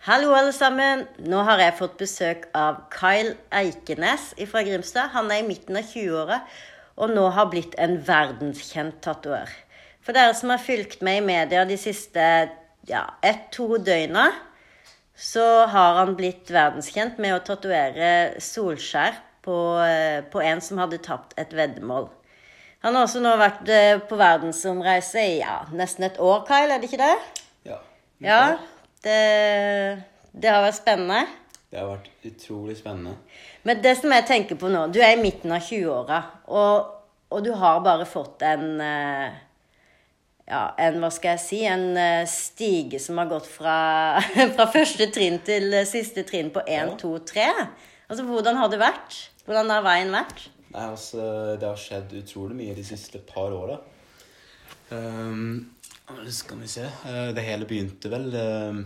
Hallo, alle sammen. Nå har jeg fått besøk av Kyle Eikenes fra Grimstad. Han er i midten av 20-åra og nå har blitt en verdenskjent tatoør. For dere som har fulgt med i media de siste ja, ett-to døgna, så har han blitt verdenskjent med å tatovere solskjær på, eh, på, en som hadde tapt et veddemål. Han har også nå vært eh, på verdensomreise i ja, nesten et år, Kyle, er det ikke det? Ja. ja det, det har vært spennende. Det har vært utrolig spennende. Men det som jeg tenker på nå Du er i midten av 20-åra, og, og, du har bare fått en eh, Ja, en, hva skal jeg si En eh, stige som har gått fra, fra første trinn til siste trinn på 1, 2, 3. Altså, hvordan har det vært? Hvordan har veien vært? Nei, altså, Det har skjedd utrolig mye de siste par åra. Um, skal vi se eh, Det hele begynte vel uh,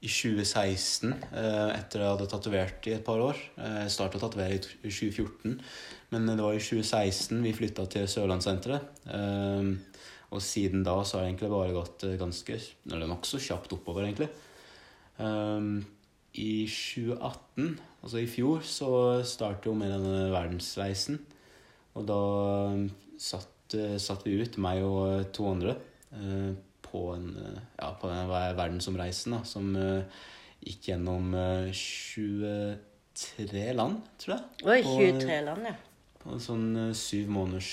i 2016, etter etter jeg hadde tatovert i et par år. Jeg starta å tatovere i 2014, men det var i 2016 vi flytta til Sørlandssenteret. Uh, og siden da så har det egentlig bare gått ganske Eller nokså kjapt oppover, egentlig. I 2018, altså i fjor, så startet jo med denne verdensreisen. Og da satt, satt vi ut, meg og to andre Eh, på, en, eh, ja, på en verdensomreisen da, som eh, gikk gjennom 23 land, tror jeg. Oi, 23 på, land, ja. På en sånn syv måneders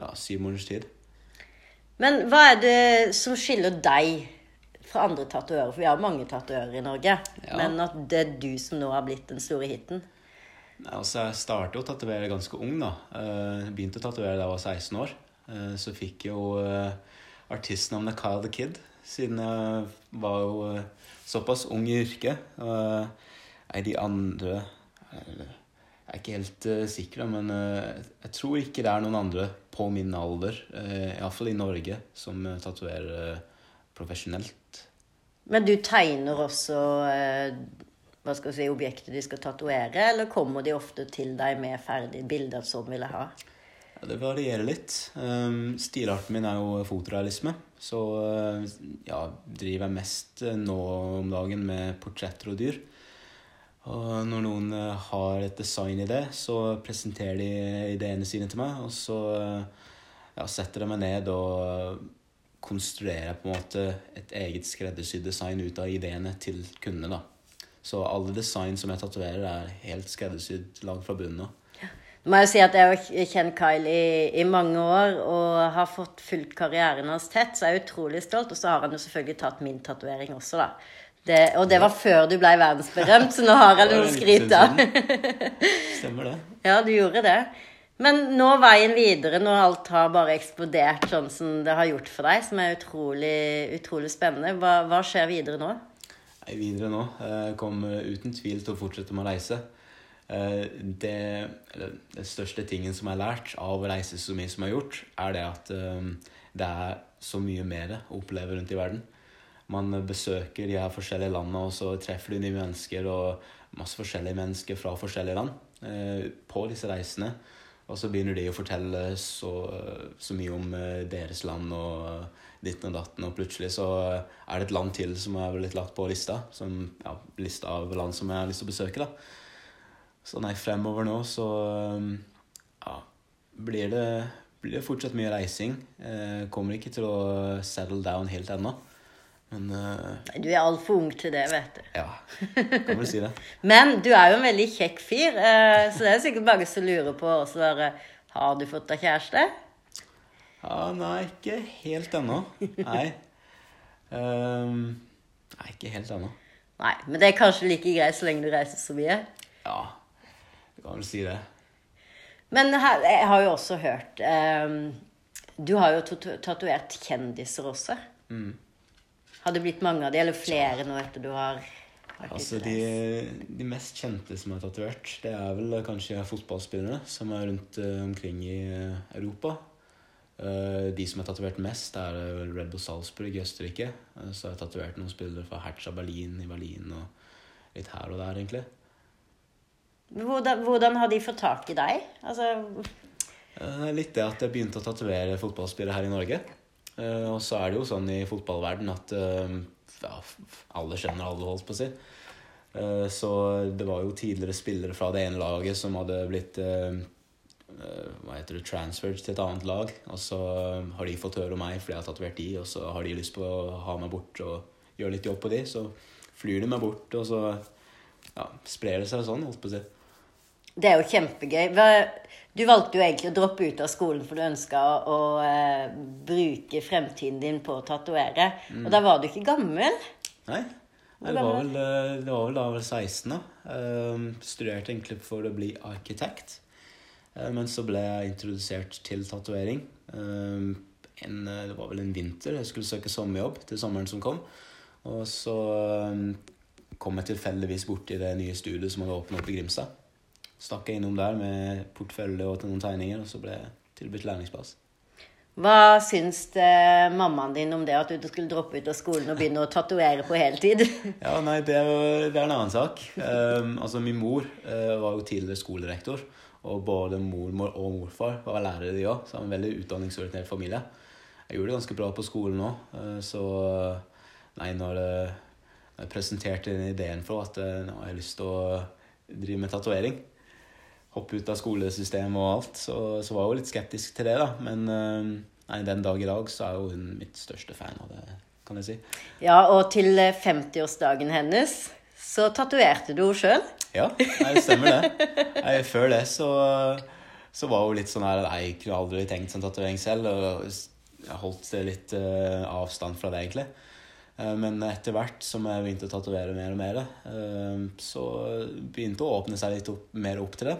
Ja, syv måneders tid. Men hva er det som skiller deg fra andre tatoverer? For vi har mange tatoverer i Norge. Ja. Men at det er du som nå har blitt den store hiten? Nei, altså Jeg startet å tatovere ganske ung. da. Jeg begynte å tatovere da jeg var 16 år. Eh, så fikk jeg jo eh, artistnavnet Kyle the Kid, siden jeg var jo eh, såpass ung i yrket. Nei, de andre Jeg er ikke helt sikker, men jeg tror ikke det er noen andre på min alder, iallfall i Norge, som tatoverer profesjonelt. Men du tegner også hva skal vi si, objektet de skal tatovere, eller kommer de ofte til deg med ferdige bilder som vil jeg ha? Ja, det varierer litt. Um, stilarten min er jo fotorealisme. Så uh, ja, driver jeg mest uh, nå om dagen med portretter og dyr. Og når noen uh, har et design i det, så presenterer de ideene sine til meg. Og så ja, setter jeg meg ned og konstruerer på en måte et eget skreddersydd design ut av ideene til kundene. da. Så alle design som jeg tatoverer, er helt skreddersydd lagd fra bunnen av må jeg si at jeg har kjent Kyle i, i, mange år og har fått fulgt karrieren hans tett, så jeg er utrolig stolt. Og så har han jo selvfølgelig tatt min tatovering også, da. Det, og det var før du ble verdensberømt, så nå har jeg noe å skryte av. Stemmer det. Ja, du gjorde det. Men nå veien videre, når alt har bare eksplodert sånn som det har gjort for deg, som er utrolig, utrolig spennende, hva, hva skjer videre nå? Nei, videre nå? Jeg kommer uten tvil til å fortsette med å reise. Eh, det, det, største tingen som jeg har lært av å reise så mye som jeg har gjort, er det at um, det er så mye mer å oppleve rundt i verden. Man besøker de her forskjellige landene, og så treffer du nye mennesker og masse forskjellige mennesker fra forskjellige land uh, på disse reisene. Og så begynner de å fortelle så, så mye om deres land og ditt og datten, og plutselig så er det et land til som er blitt lagt på lista. Som, ja, lista av land som jeg har lyst til å besøke. da. Så nei, fremover nå så um, ja, blir det, blir det fortsatt mye reising. Jeg kommer ikke til å settle down helt ennå. Men uh, Du er altfor ung til det, vet du. Ja, kan vel si det. Men du er jo en veldig kjekk fyr, uh, så det er sikkert mange som lurer på også bare Har du fått deg kjæreste? Ja, nei, ikke helt ennå. Nei. Um, nei, ikke helt ennå. Nei, Men det er kanskje like greit så lenge du reiser så mye? Ja, du kan vel si det. Men her, jeg har jo også hørt um, Du har jo tatovert kjendiser også. Mm. Har det blitt mange av de, eller flere nå etter du har vært altså, de, de, mest kjente som er tatovert, det er vel kanskje fotballspillere som er rundt uh, omkring i uh, Europa. Uh, de som er tatovert mest, er Red Bull Salzburg i Østerrike. så har jeg tatovert noen spillere fra Hertha Berlin i Berlin og litt her og der, egentlig. Hvordan, hvordan, har de fått tak i deg? Altså... Eh, litt det at jeg begynte å tatovere fotballspillere her i Norge. Eh, og så er det jo sånn i fotballverden at eh, ja, alle skjønner alle, holdt på å si. Så det var jo tidligere spillere fra det ene laget som hadde blitt hva heter det, transferred til et annet lag. Og så har de fått høre om meg fordi jeg har tatovert de, og så har de lyst på å ha meg bort og gjøre litt jobb på de. Så flyr de meg bort, og så ja, sprer det seg sånn, holdt på å si. Det er jo kjempegøy. Du valgte jo egentlig å droppe ut av skolen for du ønska å, eh, bruke fremtiden din på å tatovere. Og da var du ikke gammel. Nei. Nei, Det var vel, eh, det var vel da jeg var 16, da. Eh, studerte egentlig for å bli arkitekt. Uh, Men så ble jeg introdusert til tatovering. En, eh, Det var vel en vinter. Jeg skulle søke sommerjobb til sommeren som kom. Og så eh, kom jeg tilfeldigvis borti det nye studiet som hadde åpnet opp i Grimstad. Stakk jeg innom der med portfølje og noen tegninger, og så ble jeg tilbudt lærlingsplass. Hva syns det, mammaen din om det at du skulle droppe ut av skolen og begynne å tatovere på heltid? Ja, nei, det er, jo- det er en annen sak. Um, altså, min mor uh, var jo tidligere skolerektor, og både mormor og morfar var lærere, de òg. Så en veldig utdanningsorientert familie. Jeg gjorde det ganske bra på skolen òg, så Nei, når eh, jeg presenterte den ideen for at eh, nå har jeg lyst til å drive med tatovering, hoppe ut av skolesystemet og alt, så, så var jeg jo litt skeptisk til det, da. Men eh, nei, den dag i dag så er jo hun mitt største fan av det, kan jeg si. Ja, og til eh, 50-årsdagen hennes så tatoverte du henne sjøl. Ja, det stemmer det. Jeg, før det så, så var hun litt sånn her Nei, jeg kunne aldri tenkt sånn tatovering selv. Og jeg holdt litt uh, avstand fra det, egentlig. Eh, men etter hvert som jeg begynte å tatovere mer og mer, eh, så begynte å åpne seg litt opp, mer opp til det.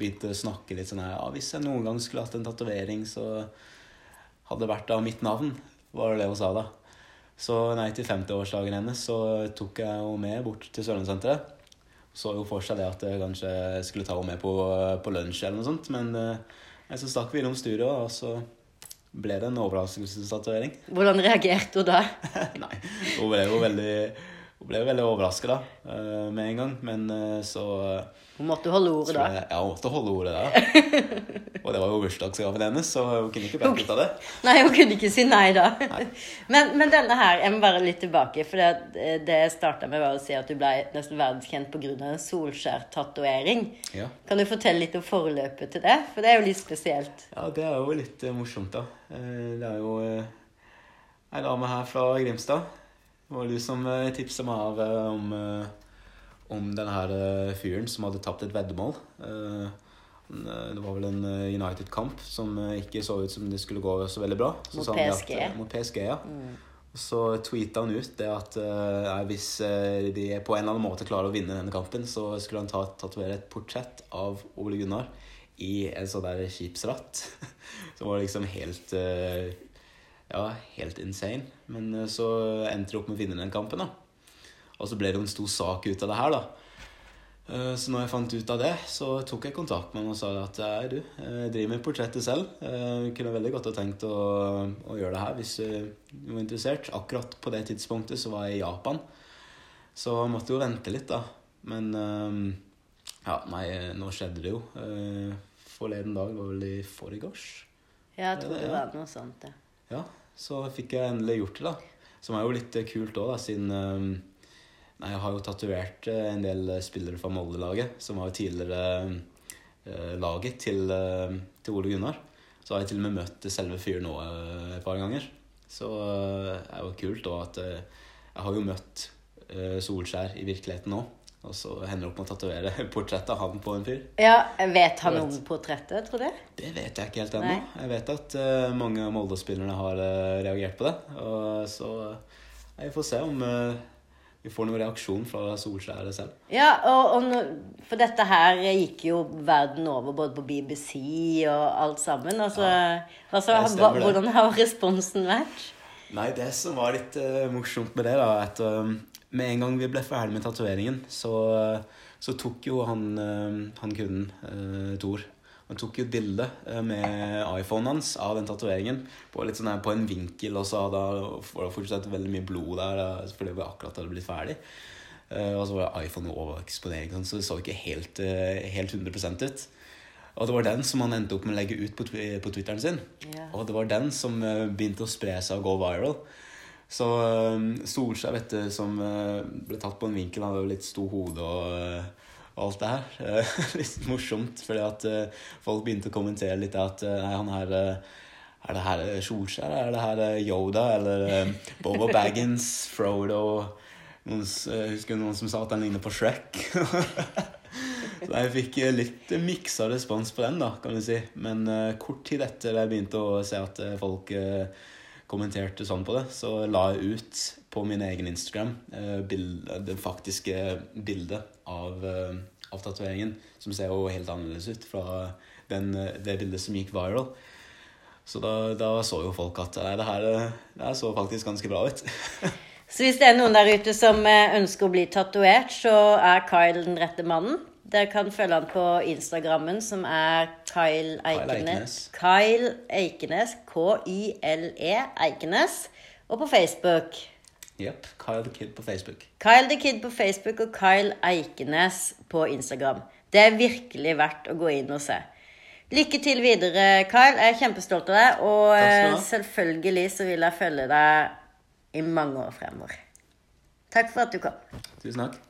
Begynte å snakke litt sånn her Ja, hvis jeg noen gang skulle hatt en tatovering, så hadde det vært av mitt navn, var det det hun sa da. Så nei, til 50-årsdagen hennes så tok jeg henne med bort til Sørlandssenteret. Så jo for seg det at jeg kanskje skulle ta henne med på, på lunsj eller noe sånt. Men eh, så stakk vi innom studio, og så ble det en overraskelsestatovering. Hvordan reagerte hun da? nei, hun ble jo veldig, hun ble veldig overraska da, eh, med en gang. Men eh, så Hun måtte holde ordet da. jeg, ja, hun måtte holde ordet da. Og det var jo bursdagsgaven hennes, så hun kunne ikke backe ut av det. Nei, hun kunne ikke si nei da. Men, men denne her, jeg må bare litt tilbake. For det, det jeg starta med, var å si at du ble nesten verdenskjent pga. en Solskjær-tatovering. Ja. Kan du fortelle litt om forløpet til det? For det er jo litt spesielt. Ja, det er jo litt eh, morsomt, da. Eh, det er jo eh, ei dame her fra Grimstad. Det var du som uh, tipsa meg av eh, om, eh, om denne her eh, fyren som hadde tapt et veddemål. Eh, eh, det var vel en eh, United-kamp som eh, ikke så ut som det skulle gå så veldig bra. Så Mot PSG. At, eh, mot PSG, ja. Mm. så tweeta han ut det at eh, nei, hvis eh, de på en eller annen måte klarer å vinne denne kampen, så skulle han ta, tatovere et portrett av Ole Gunnar i en sånn der skipsratt. Som var liksom helt eh, Ja, helt insane. Men eh, så endte de opp med å vinne den kampen, da. Og så ble det jo en stor sak ut av det her, da. Eh, Så når jeg fant ut av det, så tok jeg kontakt med ham og sa at hei, du, jeg driver med portrettet selv. Jeg kunne veldig godt ha tenkt å, å gjøre det her hvis eh, du var interessert. Akkurat på det tidspunktet så var jeg i Japan, så jeg måtte jo vente litt, da. Men eh, ja, nei, nå skjedde det jo. Eh, Forleden dag var vel i forgårs. Ja, jeg tror Ja, det var noe sånt. Ja. Ja, så fikk jeg endelig gjort det, da. Som er jo litt eh, kult òg, siden eh, Nei, jeg har jo tatovert eh, en del eh, spillere fra Molde-laget, som var jo tidligere eh, laget til, til Ole Gunnar. Så har jeg til og med møtt selve fyren nå et par ganger. Så det er jo kult òg at jeg har jo møtt Solskjær i virkeligheten nå. Og så hender det opp med å tatovere portrett av han på en fyr. ja, Vet han vet. om portrettet, tror du? Det vet jeg ikke helt ennå. Jeg vet at uh, mange av Molde-spillerne har uh, reagert på det. Og så uh, vi får se om uh, vi får noen reaksjon fra Solskjær selv. Ja, og, og no, for dette her gikk jo verden over, både på BBC og alt sammen. Altså, altså hva. Hvordan har responsen vært? Nei, det som var litt eh, morsomt med det, da, at eh, med en gang vi ble ferdig med tatoveringen, så, eh, så tok jo han, uh, han kunden, uh, Tor Han tok jo bilde eh, med iPhonen hans av den tatoveringen på, litt sånn her på en vinkel, og så hadde det fortsatt veldig mye blod der fordi vi akkurat hadde blitt ferdig. Uh, og så var iPhone overeksponering, så det så ikke helt, eh, helt 100 ut. Og det var den som han endte opp med å legge ut på, på Twitteren sin. Yeah. Og det var den som eh, begynte å spre seg og gå viral. Så um, Solskjær, vet du, som uh, ble tatt på en vinkel, hadde jo litt stor hode og, uh, og alt det her. Uh, litt morsomt, fordi at folk begynte å kommentere litt at nei, han her Er det her Solskjær? Er det her Yoda? Eller Bobo Baggins? Frodo? Noen, jeg husker noen som sa at han ligner på Shrek. Så jeg fikk litt miksa respons på den, da, kan du si. Men kort tid etter jeg begynte å se at folk kommenterte sånn på det, så la jeg ut på min egen Instagram eh, det faktiske bildet av, eh, av tatoveringen, som ser jo helt annerledes ut fra den, det bildet som gikk viral. Så da, da så jo folk at nei, det her det så faktisk ganske bra ut. så hvis det er noen der ute som eh, ønsker å bli tatovert, så er Kyle den rette mannen? Dere kan følge han på Instagrammen, som er Kyle Eikenes. Kyle Eikenes. K-y-l-e Eikenes. Og på Facebook. Jepp. Kyle the Kid på Facebook. Kyle the Kid på Facebook og Kyle Eikenes på Instagram. Det er virkelig verdt å gå inn og se. Lykke til videre, Kyle. Jeg er kjempestolt av deg. Og eh, selvfølgelig så vil jeg følge deg i mange år fremover. Takk for at du kom. Tusen takk.